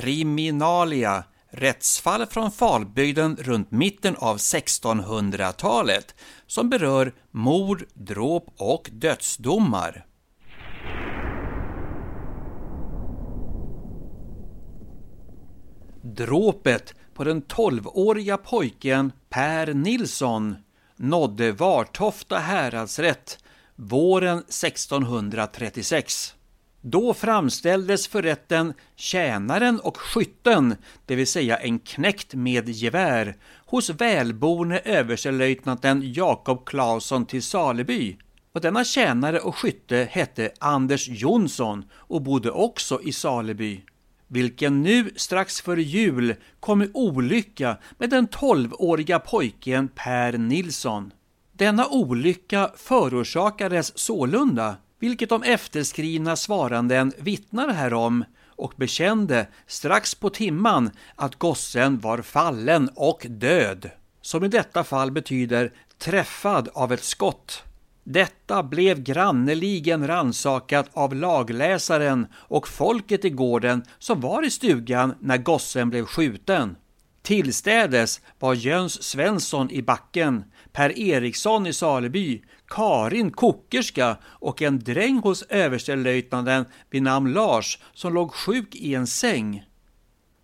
Kriminalia Rättsfall från Falbygden runt mitten av 1600-talet som berör mord, dråp och dödsdomar. Dråpet på den 12-åriga pojken Per Nilsson nådde Vartofta häradsrätt våren 1636. Då framställdes för rätten tjänaren och skytten, det vill säga en knäckt med gevär, hos välborne överstelöjtnanten Jakob Claesson till Saleby. Och denna tjänare och skytte hette Anders Jonsson och bodde också i Saleby vilken nu strax före jul kom i olycka med den 12-åriga pojken Per Nilsson. Denna olycka förorsakades sålunda, vilket de efterskrivna svaranden vittnar härom och bekände strax på timman att gossen var fallen och död, som i detta fall betyder träffad av ett skott. Detta blev granneligen ransakat av lagläsaren och folket i gården som var i stugan när gossen blev skjuten. Tillstädes var Jöns Svensson i backen, Per Eriksson i Saleby, Karin kokerska och en dräng hos överstelöjtnanten vid namn Lars som låg sjuk i en säng.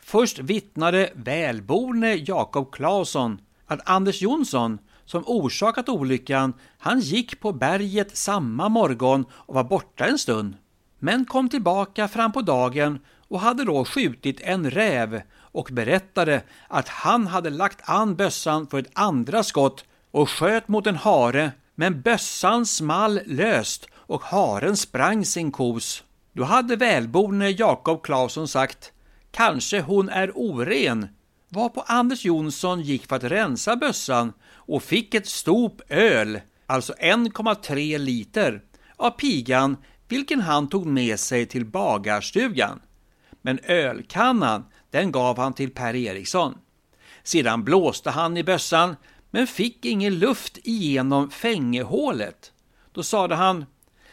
Först vittnade välborne Jakob Claesson att Anders Jonsson som orsakat olyckan, han gick på berget samma morgon och var borta en stund. Men kom tillbaka fram på dagen och hade då skjutit en räv och berättade att han hade lagt an bössan för ett andra skott och sköt mot en hare, men bössan small löst och haren sprang sin kos. Då hade välborne Jakob Claesson sagt Kanske hon är oren, varpå Anders Jonsson gick för att rensa bössan och fick ett stop öl, alltså 1,3 liter, av pigan vilken han tog med sig till bagarstugan. Men ölkannan, den gav han till Per Eriksson. Sedan blåste han i bössan, men fick ingen luft igenom fängehålet. Då sade han,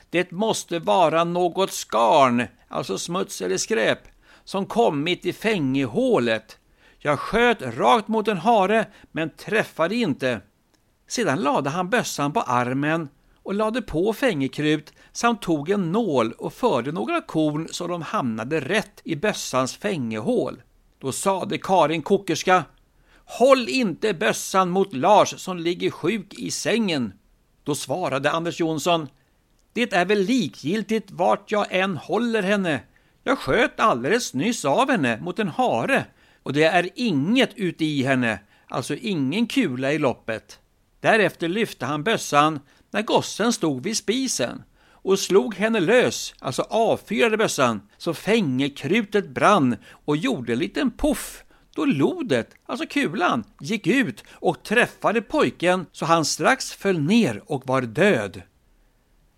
det måste vara något skarn, alltså smuts eller skräp, som kommit i fängehålet jag sköt rakt mot en hare, men träffade inte. Sedan lade han bössan på armen och lade på fängekrut samt tog en nål och förde några korn så de hamnade rätt i bössans fängehål. Då sade Karin kokerska Håll inte bössan mot Lars som ligger sjuk i sängen. Då svarade Anders Jonsson Det är väl likgiltigt vart jag än håller henne. Jag sköt alldeles nyss av henne mot en hare och det är inget ute i henne, alltså ingen kula i loppet. Därefter lyfte han bössan när gossen stod vid spisen och slog henne lös, alltså avfyrade bössan, så fängekrutet brann och gjorde en liten puff då lodet, alltså kulan, gick ut och träffade pojken så han strax föll ner och var död.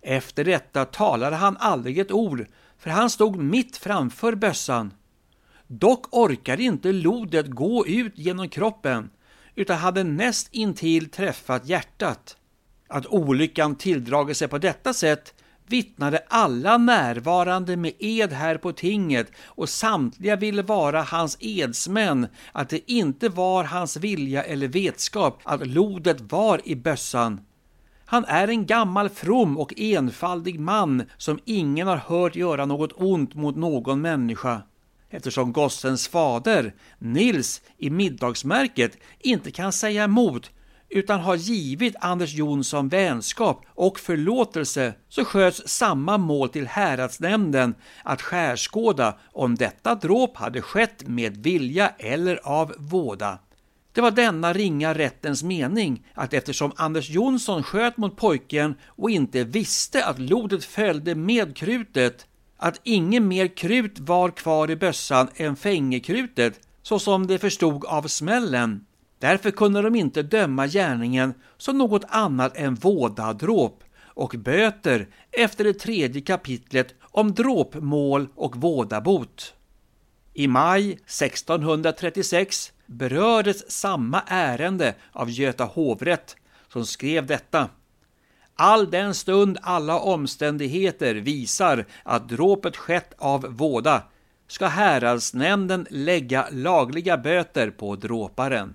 Efter detta talade han aldrig ett ord, för han stod mitt framför bössan Dock orkade inte lodet gå ut genom kroppen utan hade näst intill träffat hjärtat. Att olyckan tilldragit sig på detta sätt vittnade alla närvarande med ed här på tinget och samtliga ville vara hans edsmän att det inte var hans vilja eller vetskap att lodet var i bössan. Han är en gammal from och enfaldig man som ingen har hört göra något ont mot någon människa eftersom gossens fader, Nils, i middagsmärket inte kan säga emot utan har givit Anders Jonsson vänskap och förlåtelse så sköts samma mål till häradsnämnden att skärskåda om detta dråp hade skett med vilja eller av våda. Det var denna ringa rättens mening att eftersom Anders Jonsson sköt mot pojken och inte visste att lodet följde med krutet att inget mer krut var kvar i bössan än fängekrutet, så som de förstod av smällen. Därför kunde de inte döma gärningen som något annat än vådadråp och böter efter det tredje kapitlet om dråpmål och vådabot. I maj 1636 berördes samma ärende av Göta hovrätt som skrev detta. All den stund alla omständigheter visar att dråpet skett av våda ska häradsnämnden lägga lagliga böter på dråparen.